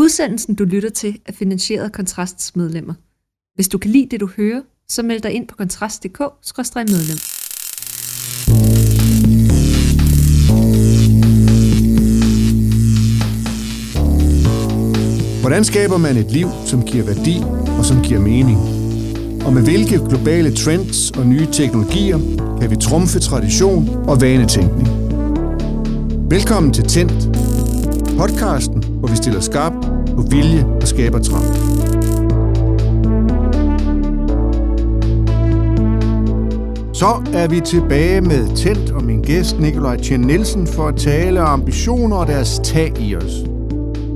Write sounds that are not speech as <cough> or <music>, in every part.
Udsendelsen, du lytter til, er finansieret af Kontrasts medlemmer. Hvis du kan lide det, du hører, så meld dig ind på kontrast.dk-medlem. Hvordan skaber man et liv, som giver værdi og som giver mening? Og med hvilke globale trends og nye teknologier kan vi trumfe tradition og vanetænkning? Velkommen til Tændt, podcasten, hvor vi stiller skarp på vilje og skaber trang. Så er vi tilbage med Tændt og min gæst Nikolaj Tjen Nielsen for at tale om ambitioner og deres tag i os.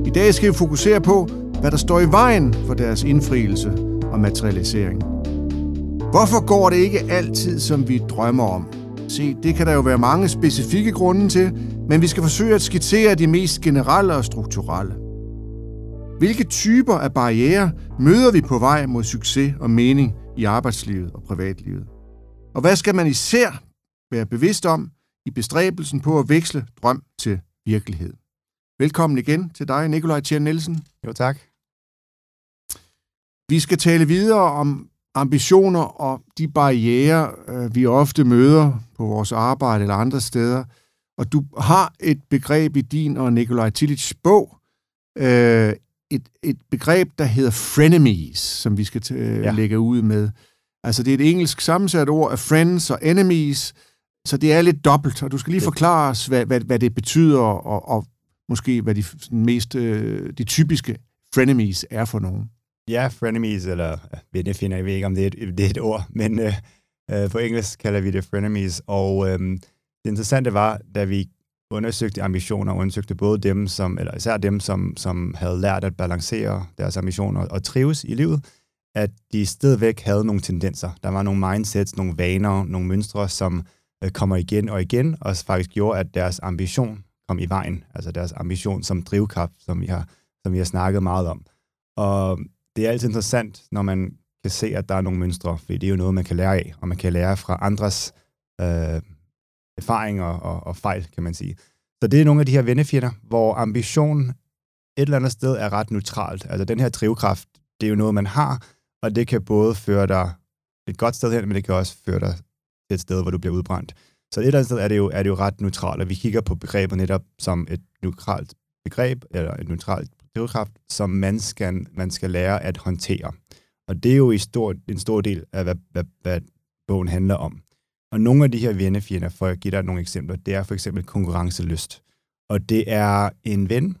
I dag skal vi fokusere på, hvad der står i vejen for deres indfrielse og materialisering. Hvorfor går det ikke altid, som vi drømmer om? Se, det kan der jo være mange specifikke grunde til, men vi skal forsøge at skitsere de mest generelle og strukturelle. Hvilke typer af barriere møder vi på vej mod succes og mening i arbejdslivet og privatlivet? Og hvad skal man især være bevidst om i bestræbelsen på at veksle drøm til virkelighed? Velkommen igen til dig, Nikolaj Tjern Nielsen. Jo, tak. Vi skal tale videre om ambitioner og de barriere, øh, vi ofte møder på vores arbejde eller andre steder. Og du har et begreb i din og Nikolaj Tillits bog, øh, et, et begreb, der hedder frenemies, som vi skal t- ja. lægge ud med. Altså, det er et engelsk sammensat ord af friends og enemies, så det er lidt dobbelt, og du skal lige forklare os, hvad, hvad, hvad det betyder, og, og måske hvad de mest øh, de typiske frenemies er for nogen. Ja, frenemies, eller vennefinder, jeg ved ikke, om det er et, det er et ord, men øh, øh, på engelsk kalder vi det frenemies, og øh, det interessante var, da vi undersøgte ambitioner, undersøgte både dem, som, eller især dem, som, som havde lært at balancere deres ambitioner og trives i livet, at de stadigvæk havde nogle tendenser. Der var nogle mindsets, nogle vaner, nogle mønstre, som øh, kommer igen og igen, og faktisk gjorde, at deres ambition kom i vejen. Altså deres ambition som drivkraft, som vi har, som vi har snakket meget om. Og det er altid interessant, når man kan se, at der er nogle mønstre, for det er jo noget, man kan lære af, og man kan lære fra andres øh, erfaringer og, og fejl, kan man sige. Så det er nogle af de her vennefjender, hvor ambition et eller andet sted er ret neutralt. Altså den her drivkraft, det er jo noget, man har, og det kan både føre dig et godt sted hen, men det kan også føre dig til et sted, hvor du bliver udbrændt. Så et eller andet sted er det jo, er det jo ret neutralt, og vi kigger på begrebet netop som et neutralt begreb, eller et neutralt drivkraft, som man skal, man skal lære at håndtere. Og det er jo i stor, en stor del af, hvad, hvad, hvad bogen handler om. Og nogle af de her vennefjender, for at give dig nogle eksempler, det er for eksempel konkurrencelyst. Og det er en ven,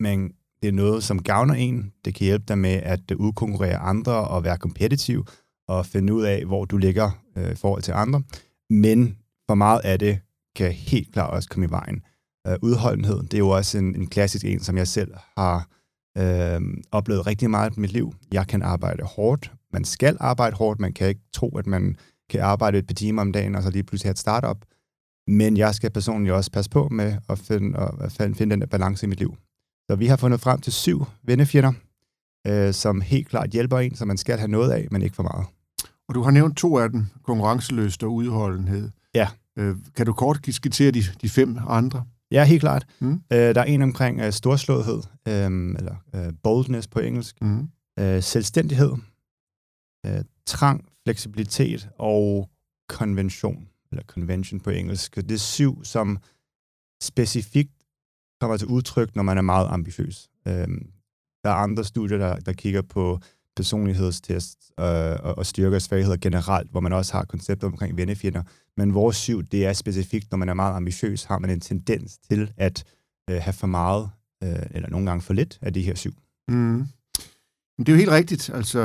men det er noget, som gavner en. Det kan hjælpe dig med at udkonkurrere andre og være kompetitiv og finde ud af, hvor du ligger øh, i forhold til andre. Men for meget af det kan helt klart også komme i vejen. Øh, udholdenhed, det er jo også en, en klassisk en, som jeg selv har øh, oplevet rigtig meget i mit liv. Jeg kan arbejde hårdt. Man skal arbejde hårdt. Man kan ikke tro, at man kan arbejde et par timer om dagen, og så lige pludselig have et startup. Men jeg skal personligt også passe på med at finde, at finde den der balance i mit liv. Så vi har fundet frem til syv vennefjender, øh, som helt klart hjælper en, som man skal have noget af, men ikke for meget. Og du har nævnt to af dem, konkurrenceløst og udholdenhed. Ja. Øh, kan du kort skitsere de, de fem andre? Ja, helt klart. Mm. Øh, der er en omkring øh, storslåethed, øh, eller øh, boldness på engelsk, mm. øh, selvstændighed, øh, trang, fleksibilitet og konvention, eller convention på engelsk. Det er syv, som specifikt kommer til udtryk, når man er meget ambitiøs. Øhm, der er andre studier, der, der kigger på personlighedstest øh, og, og styrker og svagheder generelt, hvor man også har koncepter omkring vennefjender. Men vores syv, det er specifikt, når man er meget ambitiøs, har man en tendens til at øh, have for meget, øh, eller nogle gange for lidt, af de her syv. Mm. Men det er jo helt rigtigt, altså,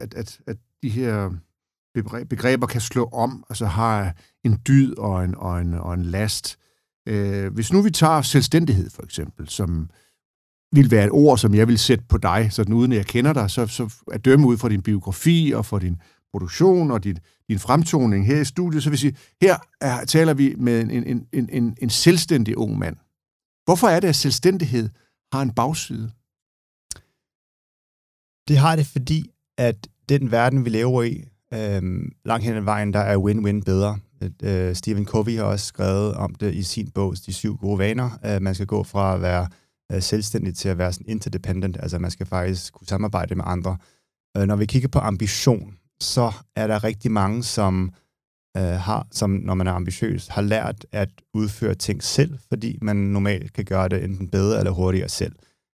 at, at, at de her begreber kan slå om, altså har en dyd og en, og en, og en last. Øh, hvis nu vi tager selvstændighed for eksempel, som vil være et ord, som jeg vil sætte på dig, sådan uden at jeg kender dig, så, så at dømme ud fra din biografi og for din produktion og din, din fremtoning her i studiet, så vil sige, her er, taler vi med en, en, en, en, en selvstændig ung mand. Hvorfor er det, at selvstændighed har en bagside? Det har det, fordi at den verden, vi lever i, øhm, langt hen ad vejen, der er win-win bedre. Øh, Stephen Covey har også skrevet om det i sin bog, De syv gode vaner. Øh, man skal gå fra at være øh, selvstændigt til at være sådan interdependent, altså man skal faktisk kunne samarbejde med andre. Øh, når vi kigger på ambition, så er der rigtig mange, som øh, har, som når man er ambitiøs, har lært at udføre ting selv, fordi man normalt kan gøre det enten bedre eller hurtigere selv.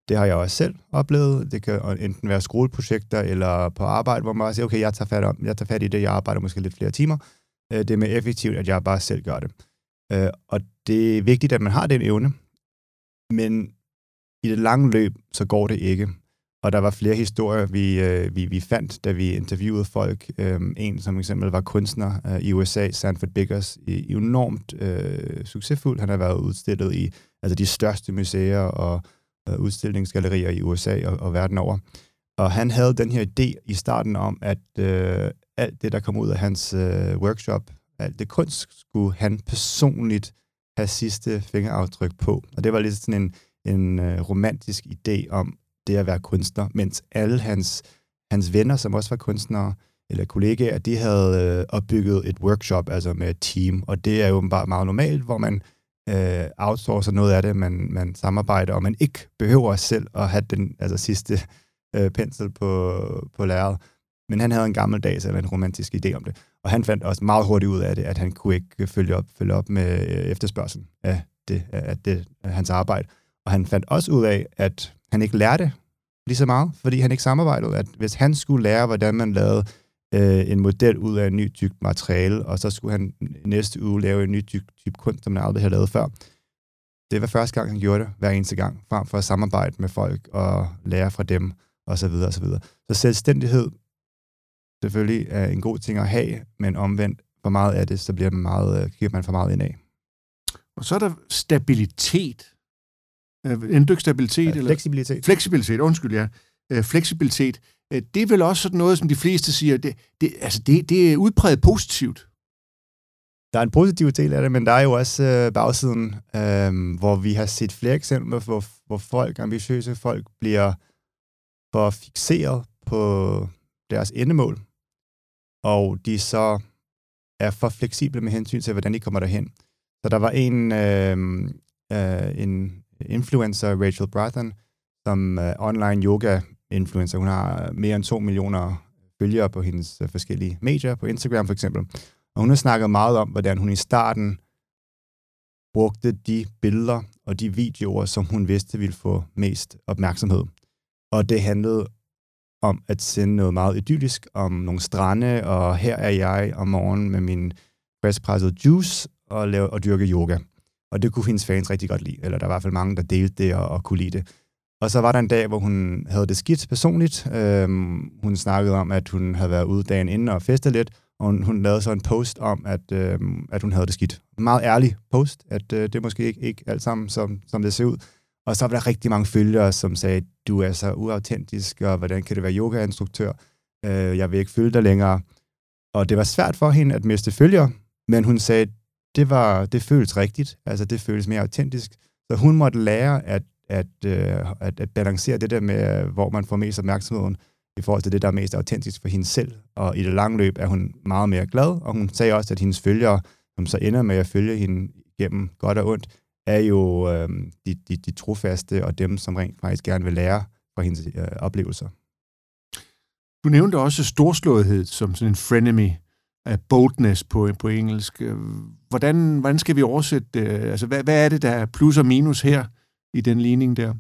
Det har jeg også selv oplevet. Det kan enten være skoleprojekter eller på arbejde, hvor man bare siger, okay, jeg tager fat, om, jeg tager fat i det, jeg arbejder måske lidt flere timer. Øh, det er mere effektivt, at jeg bare selv gør det. Øh, og det er vigtigt, at man har den evne, men i det lange løb, så går det ikke. Og der var flere historier, vi, øh, vi, vi fandt, da vi interviewede folk. Øhm, en, som eksempel var kunstner øh, i USA, Sanford Biggers, i, enormt øh, succesfuld. Han har været udstillet i altså de største museer og øh, udstillingsgallerier i USA og, og verden over. Og han havde den her idé i starten om, at øh, alt det, der kom ud af hans øh, workshop, alt det kunst, skulle han personligt have sidste fingeraftryk på. Og det var lidt sådan en, en øh, romantisk idé om det at være kunstner, mens alle hans, hans venner, som også var kunstnere, eller kollegaer, de havde øh, opbygget et workshop, altså med et team, og det er jo bare meget normalt, hvor man øh, outsourcer noget af det, man, man samarbejder, og man ikke behøver selv at have den altså, sidste øh, pensel på, på lærret. Men han havde en gammeldags eller en romantisk idé om det. Og han fandt også meget hurtigt ud af det, at han kunne ikke følge op, følge op med øh, efterspørgselen af, det, af, det, af hans arbejde. Og han fandt også ud af, at han ikke lærte lige så meget, fordi han ikke samarbejdede. At hvis han skulle lære, hvordan man lavede øh, en model ud af en ny type materiale, og så skulle han næste uge lave en ny type, type kunst, som han aldrig havde lavet før. Det var første gang, han gjorde det, hver eneste gang, frem for at samarbejde med folk og lære fra dem, og så videre, og så videre. Så selvstændighed selvfølgelig er en god ting at have, men omvendt for meget af det, så bliver man meget, øh, kigger man for meget ind af. Og så er der stabilitet. Øh, stabilitet? Ja, fleksibilitet. Eller? Fleksibilitet, undskyld, ja. Øh, fleksibilitet. Øh, det er vel også sådan noget, som de fleste siger, det, det, altså det, det er udpræget positivt. Der er en positiv del af det, men der er jo også øh, bagsiden, øh, hvor vi har set flere eksempler, hvor, hvor folk, ambitiøse folk, bliver for fixeret på deres endemål, og de så er for fleksible med hensyn til, hvordan de kommer derhen. Så der var en, øh, øh, en influencer, Rachel Brathen, som øh, online yoga influencer. Hun har øh, mere end 2 millioner følgere på hendes øh, forskellige medier, på Instagram for eksempel. Og hun har snakket meget om, hvordan hun i starten brugte de billeder og de videoer, som hun vidste ville få mest opmærksomhed. Og det handlede om at sende noget meget idyllisk om nogle strande, og her er jeg om morgenen med min friskpressede juice og, lave, og dyrke yoga. Og det kunne hendes fans rigtig godt lide, eller der var i hvert fald mange, der delte det og, og kunne lide det. Og så var der en dag, hvor hun havde det skidt personligt. Øhm, hun snakkede om, at hun havde været ude dagen inden og festet lidt, og hun, hun lavede så en post om, at, øhm, at hun havde det skidt. En meget ærlig post, at øh, det er måske ikke, ikke alt sammen, som, som det ser ud. Og så var der rigtig mange følgere, som sagde, du er så uautentisk, og hvordan kan det være yogainstruktør? Øh, jeg vil ikke følge dig længere. Og det var svært for hende at miste følgere, men hun sagde, det, var, det føles rigtigt, altså det føles mere autentisk. Så hun måtte lære at, at, øh, at, at balancere det der med, hvor man får mest opmærksomhed i forhold til det, der er mest autentisk for hende selv. Og i det lange løb er hun meget mere glad, og hun sagde også, at hendes følgere, som så ender med at følge hende gennem godt og ondt, er jo øh, de, de, de trofaste og dem, som rent faktisk gerne vil lære fra hendes øh, oplevelser. Du nævnte også storslåethed som sådan en frenemy boldness på, på engelsk. Øh, hvordan, hvordan skal vi oversætte det? Altså, hvad, hvad er det, der er plus og minus her i den ligning der?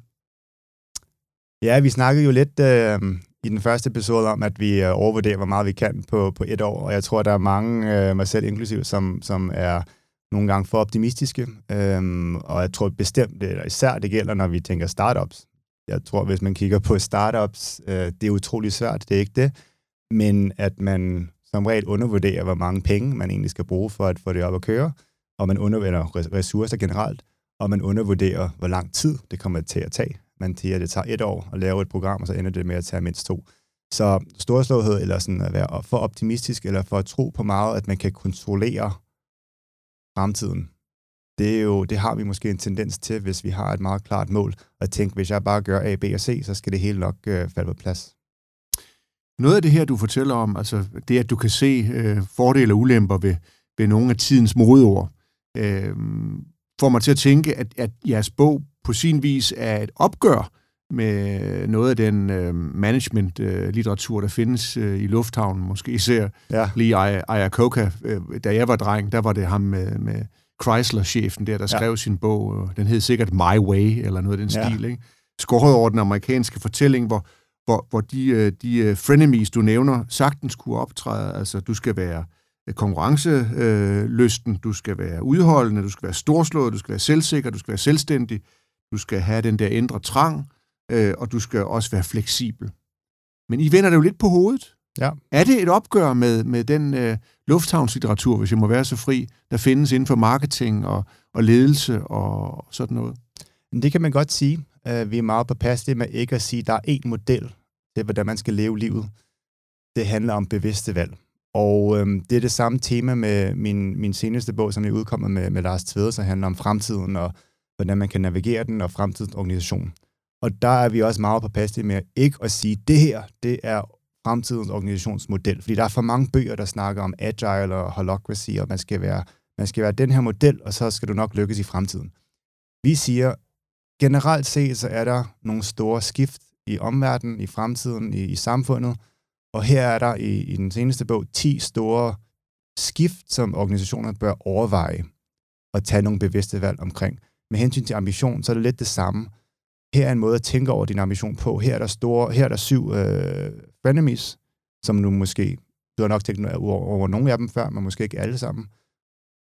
Ja, vi snakkede jo lidt øh, i den første episode om, at vi øh, overvurderer, hvor meget vi kan på, på et år, og jeg tror, der er mange, øh, mig selv inklusiv, som, som er nogle gange for optimistiske, øhm, og jeg tror bestemt, eller især det gælder, når vi tænker startups. Jeg tror, hvis man kigger på startups, øh, det er utrolig svært, det er ikke det, men at man som regel undervurderer, hvor mange penge man egentlig skal bruge for at få det op at køre, og man undervurderer ressourcer generelt, og man undervurderer, hvor lang tid det kommer til at tage. Man siger, at det tager et år at lave et program, og så ender det med at tage mindst to. Så storslåhed, eller sådan at være for optimistisk, eller for at tro på meget, at man kan kontrollere fremtiden, det, er jo, det har vi måske en tendens til, hvis vi har et meget klart mål, at tænke, hvis jeg bare gør A, B og C, så skal det hele nok øh, falde på plads. Noget af det her, du fortæller om, altså det, at du kan se øh, fordele og ulemper ved, ved nogle af tidens modeord, øh, får mig til at tænke, at, at jeres bog på sin vis er et opgør med noget af den øh, management-litteratur, der findes øh, i lufthavnen, måske især Ja. lige Ayakoka. Øh, da jeg var dreng, der var det ham med, med Chrysler-chefen der, der Ja. skrev sin bog. øh, Den hed sikkert My Way, eller noget af den Ja. stil. Ikke? Skåret over den amerikanske fortælling, hvor, hvor, hvor de, øh, de øh, frenemies, du nævner, sagtens kunne optræde. Altså, du skal være øh, konkurrencelysten, du skal være udholdende, du skal være storslået, du skal være selvsikker, du skal være selvstændig, du skal have den der indre trang, og du skal også være fleksibel. Men I vender det jo lidt på hovedet. Ja. Er det et opgør med, med den øh, lufthavnslitteratur, hvis jeg må være så fri, der findes inden for marketing og, og ledelse og sådan noget? Det kan man godt sige. Uh, vi er meget påpasselige med ikke at sige, at der er én model til, hvordan man skal leve livet. Det handler om bevidste valg. Og øhm, det er det samme tema med min, min seneste bog, som jeg udkommer med, med Lars Tvede, som handler om fremtiden og hvordan man kan navigere den og fremtidens organisation. Og der er vi også meget påpasselige med ikke at sige, at det her, det er fremtidens organisationsmodel. Fordi der er for mange bøger, der snakker om agile og holocracy, og man skal være, man skal være den her model, og så skal du nok lykkes i fremtiden. Vi siger, generelt set, så er der nogle store skift i omverdenen, i fremtiden, i, i samfundet. Og her er der i, i den seneste bog 10 store skift, som organisationer bør overveje og tage nogle bevidste valg omkring. Med hensyn til ambition, så er det lidt det samme. Her er en måde at tænke over din ambition på. Her er der, store, her er der syv øh, frenemies, som du måske, du har nok tænkt over, over nogle af dem før, men måske ikke alle sammen.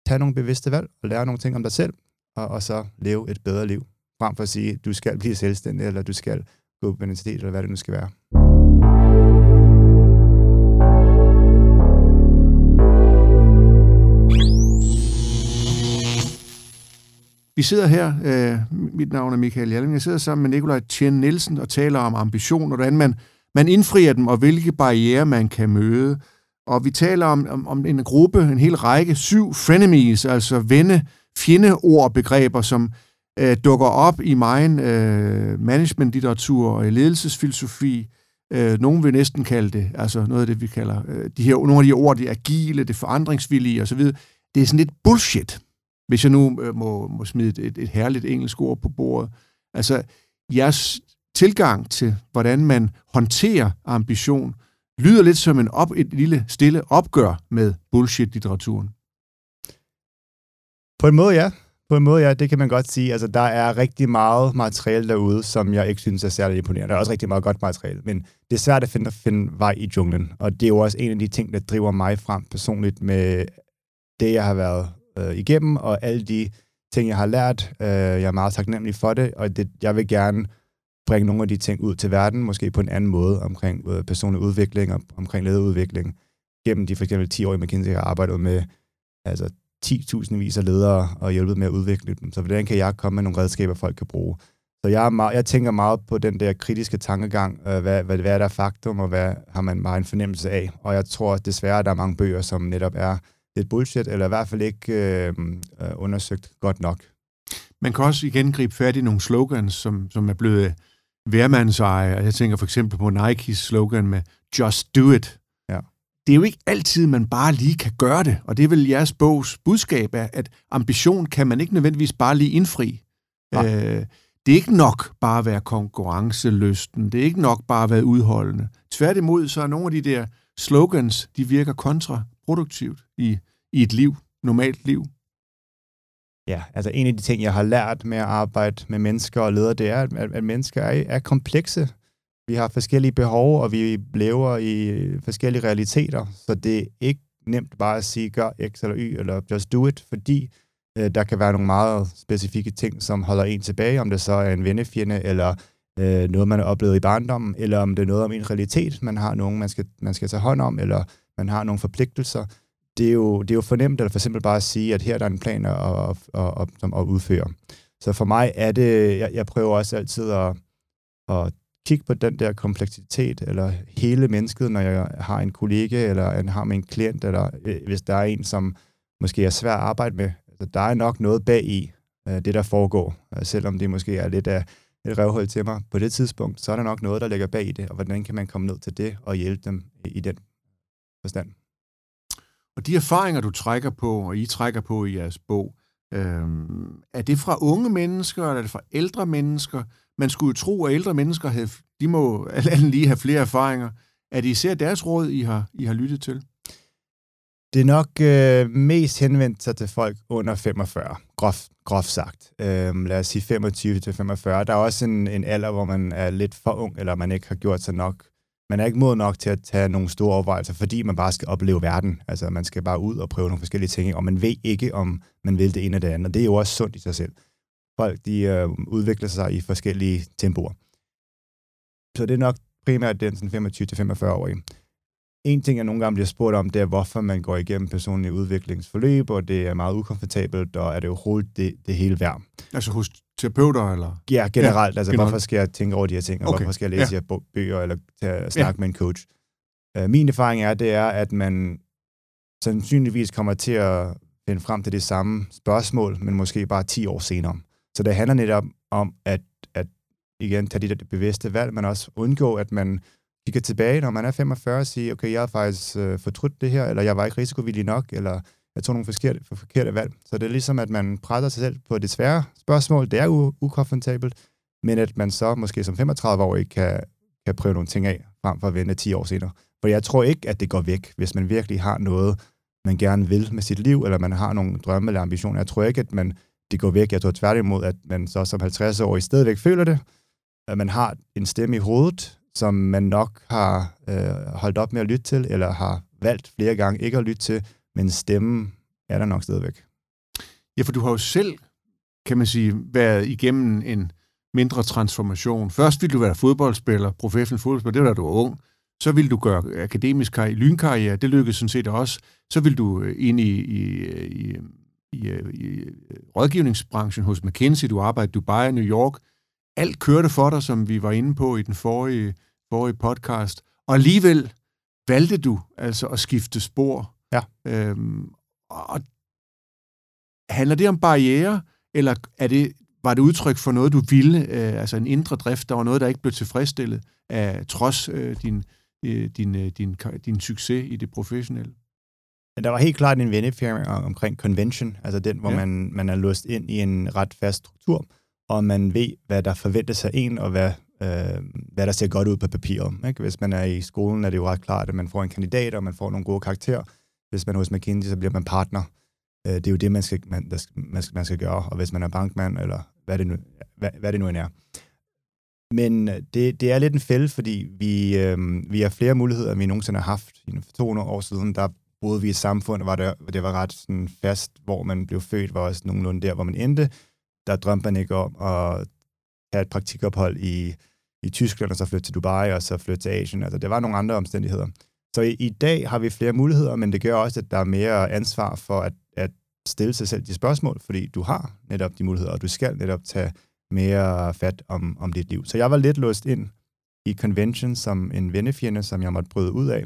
Tag nogle bevidste valg og lære nogle ting om dig selv, og, og så leve et bedre liv frem for at sige, du skal blive selvstændig, eller du skal gå på universitet, eller hvad det nu skal være. Vi sidder her, øh, mit navn er Michael Hjalming, jeg sidder sammen med Nikolaj Tjen Nielsen og taler om ambition, og hvordan man, man indfrier dem, og hvilke barriere man kan møde. Og vi taler om, om, om en gruppe, en hel række, syv frenemies, altså venne, fjendeordbegreber, som øh, dukker op i megen øh, managementlitteratur og i ledelsesfilosofi. Øh, nogen vil næsten kalde det, altså noget af det, vi kalder, øh, de her, nogle af de ord, det agile, det forandringsvillige osv., det er sådan lidt bullshit hvis jeg nu øh, må, må smide et, et herligt engelsk ord på bordet. Altså, jeres tilgang til, hvordan man håndterer ambition, lyder lidt som en op, et lille stille opgør med bullshit-litteraturen. På en måde, ja. På en måde, ja, det kan man godt sige. Altså, der er rigtig meget materiale derude, som jeg ikke synes er særlig imponerende. Der er også rigtig meget godt materiale, men det er svært at finde, at finde vej i junglen. Og det er jo også en af de ting, der driver mig frem personligt med det, jeg har været øh, igennem, og alle de ting, jeg har lært. Øh, jeg er meget taknemmelig for det, og det, jeg vil gerne bringe nogle af de ting ud til verden, måske på en anden måde, omkring øh, personlig udvikling og omkring lederudvikling. Gennem de for eksempel 10 år i McKinsey, jeg har arbejdet med altså 10.000 vis af ledere og hjulpet med at udvikle dem. Så hvordan kan jeg komme med nogle redskaber, folk kan bruge? Så jeg, er meget, jeg tænker meget på den der kritiske tankegang, øh, hvad, hvad, hvad er der faktum, og hvad har man bare en fornemmelse af? Og jeg tror desværre, at der er mange bøger, som netop er lidt bullshit, eller i hvert fald ikke øh, øh, undersøgt godt nok. Man kan også igen gribe fat i nogle slogans, som, som er blevet værmandseje. Jeg tænker for eksempel på Nikes slogan med Just Do It. Det er jo ikke altid, man bare lige kan gøre det, og det er vel jeres bogs budskab af, at ambition kan man ikke nødvendigvis bare lige indfri. Øh, det er ikke nok bare at være konkurrencelysten, det er ikke nok bare at være udholdende. Tværtimod, så er nogle af de der slogans, de virker kontraproduktivt i, i et liv, normalt liv. Ja, altså en af de ting, jeg har lært med at arbejde med mennesker og ledere, det er, at, at mennesker er, er komplekse. Vi har forskellige behov, og vi lever i forskellige realiteter, så det er ikke nemt bare at sige, gør X eller Y, eller just do it, fordi øh, der kan være nogle meget specifikke ting, som holder en tilbage, om det så er en vennefjende, eller øh, noget, man har oplevet i barndommen, eller om det er noget om en realitet, man har nogen, man skal, man skal tage hånd om, eller man har nogle forpligtelser. Det er, jo, det er jo fornemt, eller for eksempel bare at sige, at her er der en plan at, at, at, at, som at udføre. Så for mig er det, jeg, jeg prøver også altid at, at kigge på den der kompleksitet, eller hele mennesket, når jeg har en kollega, eller en, har med en klient, eller øh, hvis der er en, som måske er svær at arbejde med. Altså, der er nok noget bag i øh, det, der foregår. Øh, selvom det måske er lidt af et røvhul til mig på det tidspunkt, så er der nok noget, der ligger bag i det, og hvordan kan man komme ned til det og hjælpe dem i, i den forstand. Og de erfaringer, du trækker på, og I trækker på i jeres bog, øh, er det fra unge mennesker, eller er det fra ældre mennesker? Man skulle jo tro, at ældre mennesker havde, de må alt lige have flere erfaringer. Er det især deres råd, I har, I har lyttet til? Det er nok øh, mest henvendt sig til folk under 45, groft, groft sagt. Øh, lad os sige 25 til 45. Der er også en, en alder, hvor man er lidt for ung, eller man ikke har gjort sig nok. Man er ikke mod nok til at tage nogle store overvejelser, fordi man bare skal opleve verden. Altså, man skal bare ud og prøve nogle forskellige ting, og man ved ikke, om man vil det ene eller det andet. Og det er jo også sundt i sig selv. Folk, de øh, udvikler sig i forskellige tempoer. Så det er nok primært den 25-45-årige en ting, jeg nogle gange bliver spurgt om, det er, hvorfor man går igennem personlige udviklingsforløb, og det er meget ukomfortabelt, og er det overhovedet det, det hele værd? Altså hos terapeuter, eller? Ja, generelt. Ja, altså, generelt. hvorfor skal jeg tænke over de her ting, og okay. hvorfor skal jeg læse ja. bøger, eller tage snakke ja. med en coach? Uh, min erfaring er, det er, at man sandsynligvis kommer til at finde frem til det samme spørgsmål, men måske bare 10 år senere. Så det handler netop om at, at igen tage de der bevidste valg, men også undgå, at man kigger tilbage, når man er 45 og siger, okay, jeg har faktisk øh, fortrudt det her, eller jeg var ikke risikovillig nok, eller jeg tog nogle forkerte, for forkerte valg. Så det er ligesom, at man presser sig selv på det svære spørgsmål. Det er u- ukomfortabelt, men at man så måske som 35-årig kan, kan prøve nogle ting af, frem for at vente 10 år senere. For jeg tror ikke, at det går væk, hvis man virkelig har noget, man gerne vil med sit liv, eller man har nogle drømme eller ambitioner. Jeg tror ikke, at man, det går væk. Jeg tror tværtimod, at man så som 50-årig stadigvæk føler det, at man har en stemme i hovedet, som man nok har øh, holdt op med at lytte til, eller har valgt flere gange ikke at lytte til, men stemmen er der nok stadigvæk. Ja, for du har jo selv, kan man sige, været igennem en mindre transformation. Først ville du være fodboldspiller, professionel fodboldspiller, det var da du var ung. Så ville du gøre akademisk karriere, lynkarriere, det lykkedes sådan set også. Så ville du øh, ind i, i, øh, i, i, i rådgivningsbranchen hos McKinsey, du arbejdede i Dubai, New York, alt kørte for dig, som vi var inde på i den forrige, forrige podcast, og alligevel valgte du altså at skifte spor. Ja. Øhm, og handler det om barriere, eller er det, var det udtryk for noget, du ville, øh, altså en indre drift, der var noget, der ikke blev tilfredsstillet af trods øh, din, øh, din, øh, din, din succes i det professionelle? Men der var helt klart en vennefirma omkring convention, altså den, hvor ja. man, man er låst ind i en ret fast struktur, og man ved, hvad der forventes af en, og hvad, øh, hvad der ser godt ud på papiret. Ikke? Hvis man er i skolen, er det jo ret klart, at man får en kandidat, og man får nogle gode karakterer. Hvis man er hos McKinsey, så bliver man partner. Øh, det er jo det, man skal, man, der, man, skal, man skal gøre. Og hvis man er bankmand, eller hvad det nu, hvad, hvad det nu end er. Men det, det er lidt en fælde, fordi vi, øh, vi har flere muligheder, end vi nogensinde har haft. For 200 år siden, der boede vi i et samfund, hvor det, det var ret sådan fast, hvor man blev født, var også nogenlunde der, hvor man endte der drømte man ikke om at have et praktikophold i, i Tyskland, og så flytte til Dubai, og så flytte til Asien. Altså, det var nogle andre omstændigheder. Så i, i dag har vi flere muligheder, men det gør også, at der er mere ansvar for at, at stille sig selv de spørgsmål, fordi du har netop de muligheder, og du skal netop tage mere fat om, om dit liv. Så jeg var lidt låst ind i convention som en vennefjende, som jeg måtte bryde ud af.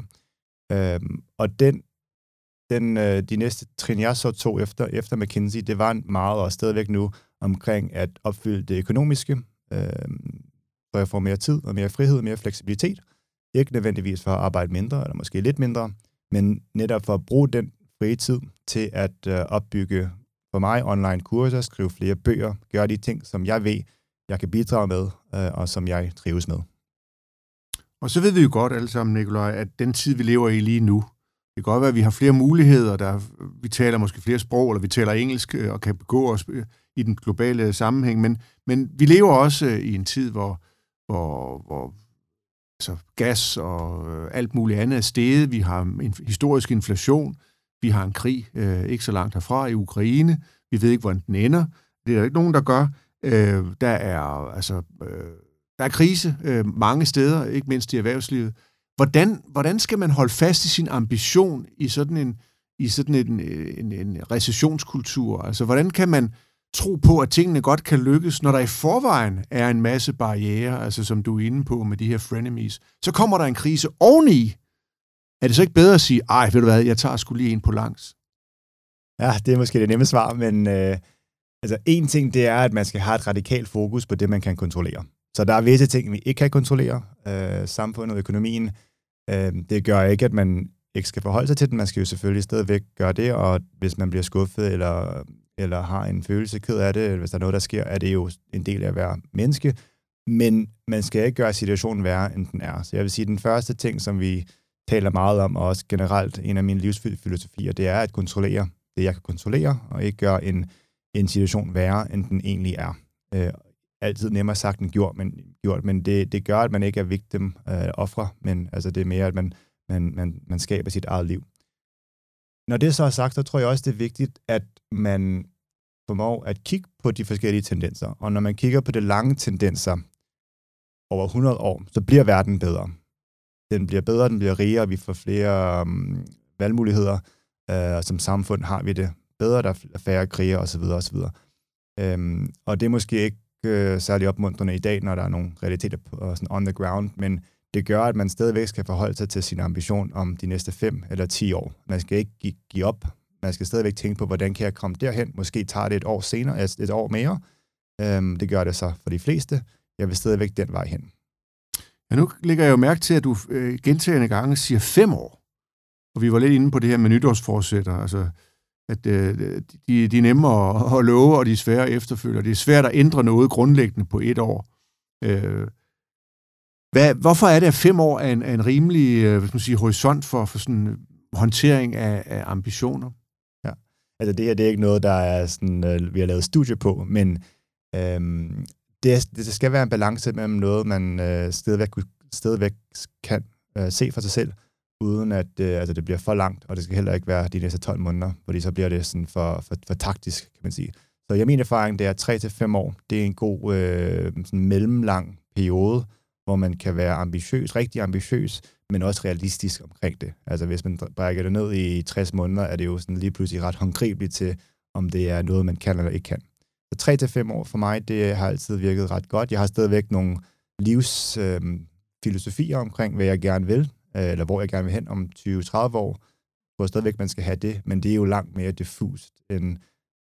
Øhm, og den den, øh, de næste trin, jeg så tog efter, efter McKinsey, det var meget og stadigvæk nu omkring at opfylde det økonomiske, øh, så jeg får mere tid og mere frihed og mere fleksibilitet. Ikke nødvendigvis for at arbejde mindre, eller måske lidt mindre, men netop for at bruge den frie tid til at øh, opbygge for mig online kurser, skrive flere bøger, gøre de ting, som jeg ved, jeg kan bidrage med, øh, og som jeg trives med. Og så ved vi jo godt alle sammen, Nikolaj, at den tid, vi lever i lige nu, det kan godt være, at vi har flere muligheder, der, vi taler måske flere sprog, eller vi taler engelsk øh, og kan begå os øh, i den globale sammenhæng, men, men vi lever også øh, i en tid, hvor, hvor, hvor altså gas og alt muligt andet er steget. Vi har en historisk inflation. Vi har en krig øh, ikke så langt herfra i Ukraine. Vi ved ikke, hvordan den ender. Det er der ikke nogen, der gør. Øh, der er altså øh, der er krise øh, mange steder, ikke mindst i erhvervslivet. Hvordan, hvordan skal man holde fast i sin ambition i sådan en, i sådan en, øh, en, en recessionskultur? Altså, hvordan kan man tro på, at tingene godt kan lykkes, når der i forvejen er en masse barriere, altså som du er inde på med de her frenemies. Så kommer der en krise oveni. Er det så ikke bedre at sige, ej, ved du hvad, jeg tager sgu lige en på langs? Ja, det er måske det nemme svar, men øh, altså en ting, det er, at man skal have et radikalt fokus på det, man kan kontrollere. Så der er visse ting, vi ikke kan kontrollere. Øh, samfundet, økonomien. Øh, det gør ikke, at man ikke skal forholde sig til den. Man skal jo selvfølgelig stadigvæk gøre det, og hvis man bliver skuffet eller eller har en følelse ked af det, eller hvis der er noget, der sker, er det jo en del af at være menneske. Men man skal ikke gøre situationen værre, end den er. Så jeg vil sige, at den første ting, som vi taler meget om, og også generelt en af mine livsfilosofier, det er at kontrollere det, jeg kan kontrollere, og ikke gøre en, en situation værre, end den egentlig er. Øh, altid nemmere sagt end gjort, men, gjort, men det, det gør, at man ikke er victim, øh, ofre, men altså, det er mere, at man, man, man, man skaber sit eget liv. Når det så er sagt, så tror jeg også, det er vigtigt, at man formår at kigge på de forskellige tendenser. Og når man kigger på de lange tendenser over 100 år, så bliver verden bedre. Den bliver bedre, den bliver rigere, vi får flere um, valgmuligheder, øh, og som samfund har vi det bedre, der er færre kriger osv. osv. Øhm, og det er måske ikke øh, særlig opmuntrende i dag, når der er nogle realiteter på, sådan on the ground, men det gør, at man stadigvæk skal forholde sig til sin ambition om de næste 5 eller 10 år. Man skal ikke give, give op. Man skal stadigvæk tænke på, hvordan kan jeg komme derhen? Måske tager det et år senere, altså et år mere. Øhm, det gør det så for de fleste. Jeg vil stadigvæk den vej hen. Ja, nu lægger jeg jo mærke til, at du øh, gentagende gange siger fem år. Og vi var lidt inde på det her med nytårsforsætter, altså at øh, de, de er nemme at, at love, og de er svære at efterfølge. Det er svært at ændre noget grundlæggende på et år. Øh, hvad, hvorfor er det, at fem år er en, er en rimelig øh, hvad skal man sige, horisont for, for sådan øh, håndtering af, af ambitioner? Ja, altså det her det er ikke noget, der er sådan, øh, vi har lavet studie på, men øh, det, det skal være en balance mellem noget, man øh, stadigvæk, stadigvæk kan øh, se for sig selv, uden at øh, altså det bliver for langt, og det skal heller ikke være de næste 12 måneder, fordi så bliver det sådan for, for, for taktisk, kan man sige. Så jeg min erfaring, det er 3-5 år. Det er en god øh, sådan mellemlang periode, hvor man kan være ambitiøs, rigtig ambitiøs, men også realistisk omkring det. Altså hvis man brækker det ned i 60 måneder, er det jo sådan lige pludselig ret håndgribeligt til, om det er noget, man kan eller ikke kan. Så 3-5 år for mig, det har altid virket ret godt. Jeg har stadigvæk nogle livsfilosofier øhm, øh, omkring, hvad jeg gerne vil, øh, eller hvor jeg gerne vil hen om 20-30 år. Hvor stadigvæk man skal have det, men det er jo langt mere diffust end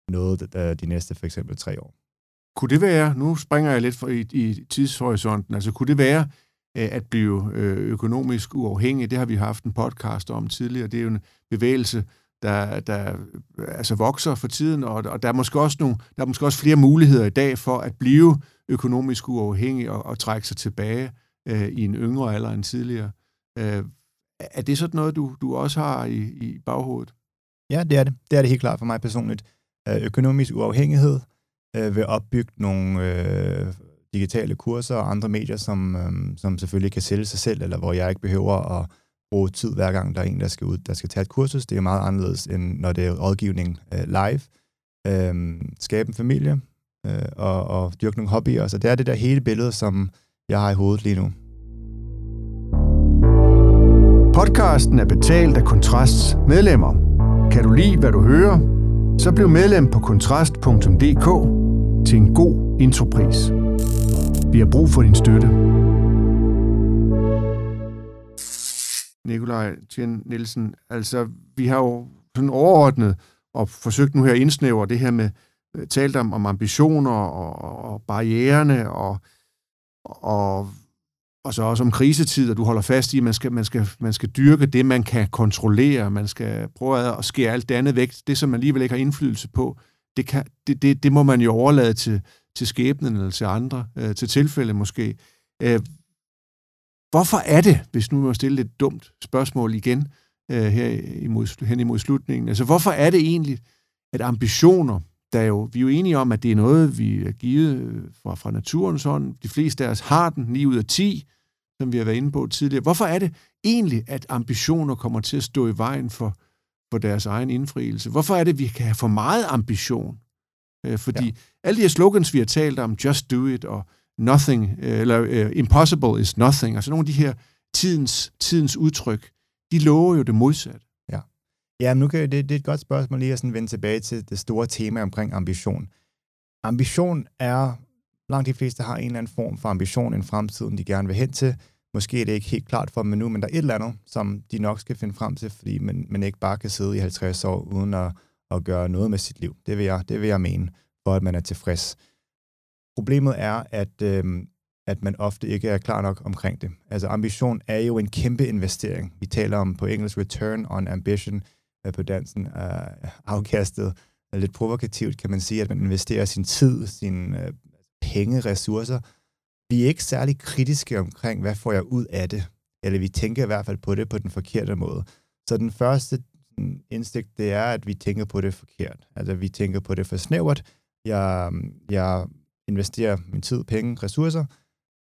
noget der de næste for eksempel tre år. Kunne det være, nu springer jeg lidt for i, i tidshorisonten, altså kunne det være øh, at blive øh, økonomisk uafhængig? Det har vi haft en podcast om tidligere. Det er jo en bevægelse, der, der øh, altså vokser for tiden, og, og der, er måske også nogle, der er måske også flere muligheder i dag for at blive økonomisk uafhængig og, og trække sig tilbage øh, i en yngre alder end tidligere. Øh, er det sådan noget, du, du også har i, i baghovedet? Ja, det er det. Det er det helt klart for mig personligt. Øh, økonomisk uafhængighed øh, vil opbygge nogle øh, digitale kurser og andre medier, som, øh, som selvfølgelig kan sælge sig selv, eller hvor jeg ikke behøver at bruge tid hver gang, der er en, der skal ud, der skal tage et kursus. Det er meget anderledes, end når det er rådgivning øh, live. Øh, skabe en familie øh, og, og dyrke nogle hobbyer. Så det er det der hele billede, som jeg har i hovedet lige nu. Podcasten er betalt af Kontrasts medlemmer. Kan du lide, hvad du hører? Så bliv medlem på kontrast.dk til en god intropris. Vi har brug for din støtte. Nikolaj Tjen Nielsen, altså vi har jo sådan overordnet og forsøgt nu her at indsnævre det her med, øh, talt om, om ambitioner og, og barriererne og, og og så også om krisetid, og du holder fast i, at man skal, man, skal, man skal dyrke det, man kan kontrollere. Man skal prøve at skære alt det andet væk. Det, som man alligevel ikke har indflydelse på, det, kan, det, det, det må man jo overlade til, til skæbnen eller til andre, øh, til tilfælde måske. Øh, hvorfor er det, hvis nu må stille et dumt spørgsmål igen øh, her imod, hen imod slutningen, altså hvorfor er det egentlig, at ambitioner, der jo, vi er jo enige om, at det er noget, vi er givet øh, fra, fra naturens hånd. De fleste af os har den, 9 ud af 10, som vi har været inde på tidligere. Hvorfor er det egentlig, at ambitioner kommer til at stå i vejen for, for deres egen indfrielse? Hvorfor er det, at vi kan have for meget ambition? Øh, fordi ja. alle de her slogans, vi har talt om, just do it, og nothing, øh, eller uh, impossible is nothing, altså nogle af de her tidens, tidens udtryk, de lover jo det modsatte. Ja, nu kan det, det er et godt spørgsmål lige at sådan vende tilbage til det store tema omkring ambition. Ambition er, langt de fleste har en eller anden form for ambition i fremtiden, de gerne vil hen til. Måske er det ikke helt klart for dem nu, men der er et eller andet, som de nok skal finde frem til, fordi man, man ikke bare kan sidde i 50 år uden at, at gøre noget med sit liv. Det vil, jeg, det vil jeg mene, for at man er tilfreds. Problemet er, at, øh, at man ofte ikke er klar nok omkring det. Altså ambition er jo en kæmpe investering. Vi taler om på engelsk return on ambition øh, på dansen, uh, øh, afkastet lidt provokativt kan man sige, at man investerer sin tid, sin øh, penge, ressourcer. Vi er ikke særlig kritiske omkring, hvad får jeg ud af det? Eller vi tænker i hvert fald på det på den forkerte måde. Så den første indsigt, det er, at vi tænker på det forkert. Altså, vi tænker på det for snævert. Jeg, jeg investerer min tid, penge, ressourcer.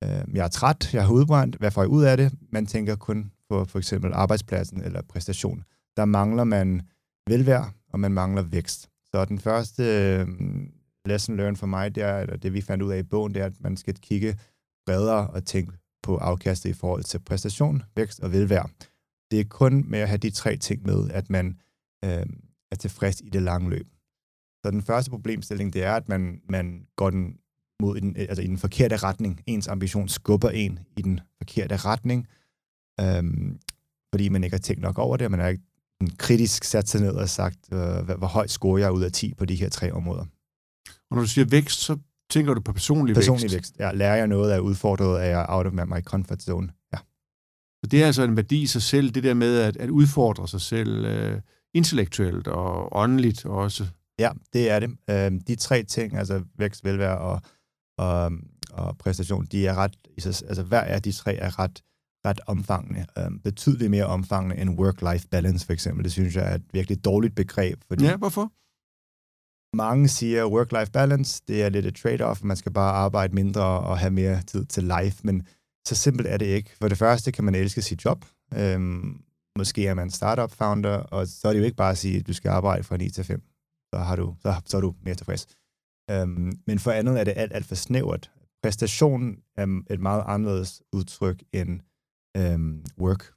Øhm, jeg er træt, jeg er udbrændt. Hvad får jeg ud af det? Man tænker kun på for eksempel arbejdspladsen eller præstation. Der mangler man velvære, og man mangler vækst. Så den første øhm, lesson learned for mig, det er, eller det vi fandt ud af i bogen, det er, at man skal kigge bredere og tænke på afkastet i forhold til præstation, vækst og velvære. Det er kun med at have de tre ting med, at man øh, er tilfreds i det lange løb. Så den første problemstilling, det er, at man, man går den mod den, altså i den forkerte retning. Ens ambition skubber en i den forkerte retning, øhm, fordi man ikke har tænkt nok over det, og man har ikke kritisk sat sig ned og sagt, øh, hvor, hvor højt scorer jeg ud af 10 på de her tre områder. Og når du siger vækst, så tænker du på personlig, personlig vækst? Personlig vækst, ja. Lærer jeg noget, er udfordret, er jeg out of my comfort zone, ja. Så det er altså en værdi i sig selv, det der med at, at udfordre sig selv øh, intellektuelt og åndeligt også. Ja, det er det. Øh, de tre ting, altså vækst, velvære og, og, og præstation, de er ret, altså hver af de tre er ret, ret omfangende. Øh, betydeligt mere omfangende end work-life balance, for eksempel. Det synes jeg er et virkelig dårligt begreb. Fordi ja, hvorfor? Mange siger, work-life balance, det er lidt et trade-off. Man skal bare arbejde mindre og have mere tid til life, men så simpelt er det ikke. For det første kan man elske sit job. Øhm, måske er man startup-founder, og så er det jo ikke bare at sige, at du skal arbejde fra 9 til 5. Så, har du, så, så er du mere tilfreds. Øhm, men for andet er det alt, alt for snævert. Præstation er et meget anderledes udtryk end øhm, work.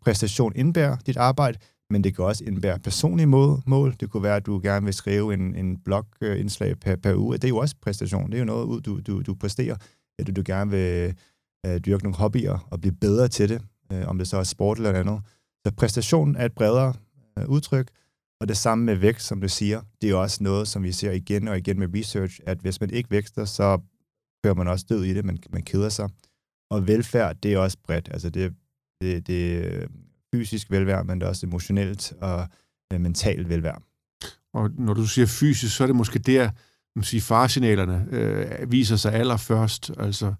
Præstation indbærer dit arbejde, men det kan også indbære personlige mål. mål. Det kunne være, at du gerne vil skrive en, en blogindslag per, per uge. Det er jo også præstation. Det er jo noget, du, du, du præsterer. At du gerne vil øh, dyrke nogle hobbyer og blive bedre til det, øh, om det så er sport eller andet. Så præstation er et bredere øh, udtryk, og det samme med vækst, som du siger, det er også noget, som vi ser igen og igen med research, at hvis man ikke vækster, så kører man også død i det, man, man keder sig. Og velfærd, det er også bredt. Altså det, det, det fysisk velvære, men det er også emotionelt og øh, mentalt velvære. Og når du siger fysisk, så er det måske der, man siger, faresignalerne øh, viser sig allerførst. Altså,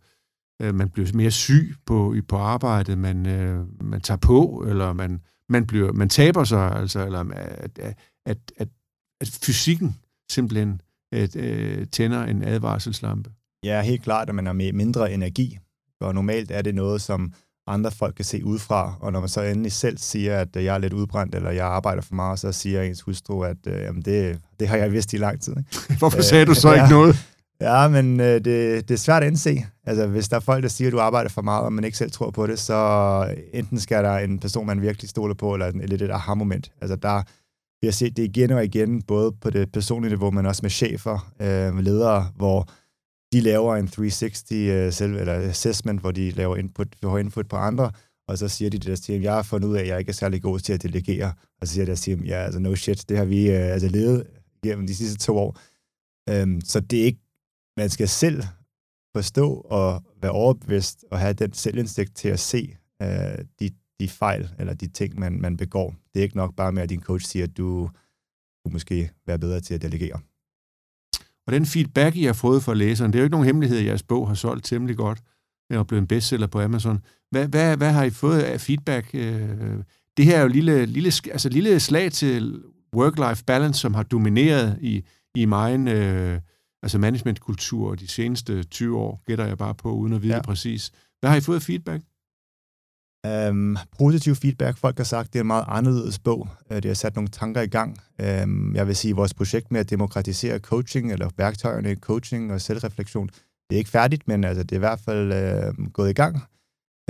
øh, man bliver mere syg på, på arbejdet, man, øh, man tager på, eller man, man, bliver, man taber sig, altså, eller at, at, at, at, at fysikken simpelthen at, øh, tænder en advarselslampe. Ja, helt klart, at man har med mindre energi, og normalt er det noget, som andre folk kan se udefra, og når man så endelig selv siger, at jeg er lidt udbrændt, eller jeg arbejder for meget, så siger ens hustru, at øh, jamen det, det har jeg vidst i lang tid. Ikke? <laughs> Hvorfor sagde du så øh, ikke noget? Ja, men øh, det, det er svært at indse. Altså, hvis der er folk, der siger, at du arbejder for meget, og man ikke selv tror på det, så enten skal der en person, man virkelig stoler på, eller et lidt et aha-moment. Altså, der, vi har set det igen og igen, både på det personlige niveau, men også med chefer, øh, ledere, hvor de laver en 360 øh, selv eller assessment hvor de laver input, får input på andre, og så siger de til deres team, jeg har fundet ud af, at jeg ikke er særlig god til at delegere. Og så siger deres team, ja, altså no shit, det har vi øh, altså levet gennem de sidste to år. Um, så det er ikke man skal selv forstå og være overbevidst og have den selvindsigt til at se uh, de, de fejl eller de ting, man, man begår. Det er ikke nok bare med, at din coach siger, at du kunne måske være bedre til at delegere. Og den feedback, I har fået fra læseren, det er jo ikke nogen hemmelighed, at jeres bog har solgt temmelig godt og blevet en bestseller på Amazon. Hvad, hvad, hvad har I fået af feedback? Øh, det her er jo lille, lille, altså lille slag til work-life balance, som har domineret i, i min øh, altså managementkultur de seneste 20 år, gætter jeg bare på, uden at vide ja. præcis. Hvad har I fået feedback? Øhm, positiv feedback. Folk har sagt, at det er en meget anderledes bog. Øh, det har sat nogle tanker i gang. Øhm, jeg vil sige, at vores projekt med at demokratisere coaching, eller værktøjerne i coaching og selvreflektion, det er ikke færdigt, men altså, det er i hvert fald uh, gået i gang.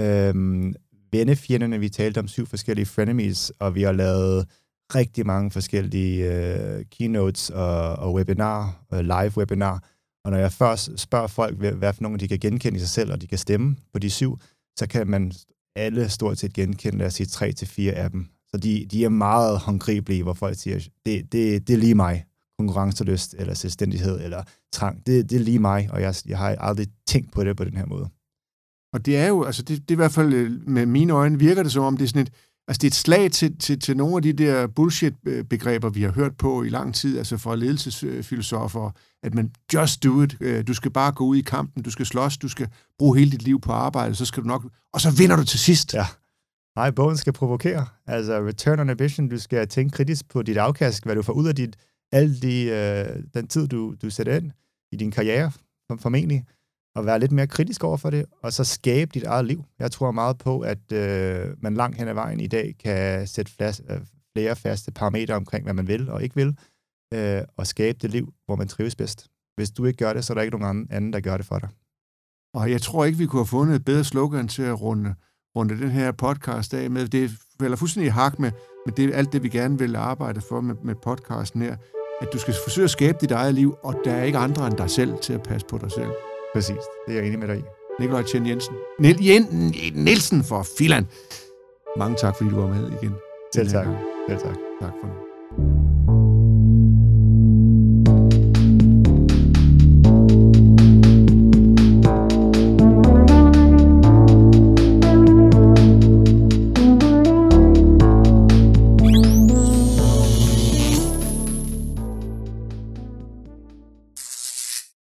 Øhm, vennefjenderne, vi talte om syv forskellige frenemies, og vi har lavet rigtig mange forskellige øh, keynotes og, og webinar, uh, live webinar. Og når jeg først spørger folk, hvad for nogle de kan genkende i sig selv, og de kan stemme på de syv, så kan man alle stort set genkende, lad os sige, tre til fire af dem. Så de, de er meget håndgribelige, hvor folk siger, det, det, det er lige mig. Konkurrencelyst, eller selvstændighed, eller trang. Det, det er lige mig, og jeg, jeg har aldrig tænkt på det på den her måde. Og det er jo, altså det, det er i hvert fald øh, med mine øjne, virker det som om, det er sådan et, Altså, det er et slag til, til, til nogle af de der bullshit-begreber, vi har hørt på i lang tid, altså fra ledelsesfilosofer, at man just do it, øh, du skal bare gå ud i kampen, du skal slås, du skal bruge hele dit liv på arbejde, så skal du nok, og så vinder du til sidst. Ja. Nej, bogen skal provokere. Altså, return on ambition, du skal tænke kritisk på dit afkast, hvad du får ud af dit, al de, øh, den tid, du, du sætter ind i din karriere, formentlig, og være lidt mere kritisk over for det, og så skabe dit eget liv. Jeg tror meget på, at øh, man langt hen ad vejen i dag kan sætte flas, øh, flere faste parametre omkring, hvad man vil og ikke vil, øh, og skabe det liv, hvor man trives bedst. Hvis du ikke gør det, så er der ikke nogen anden, der gør det for dig. Og jeg tror ikke, vi kunne have fundet et bedre slogan til at runde, runde den her podcast af med. Det falder fuldstændig i hak med, med det, alt det, vi gerne vil arbejde for med, med podcasten her. At du skal forsøge at skabe dit eget liv, og der er ikke andre end dig selv til at passe på dig selv. Præcis, det er jeg enig med dig i. Nikolaj Tjen Jensen. Niel, Jen, Nielsen for filan. Mange tak, fordi du var med igen. Selv tak. Selv tak. Tak for nu.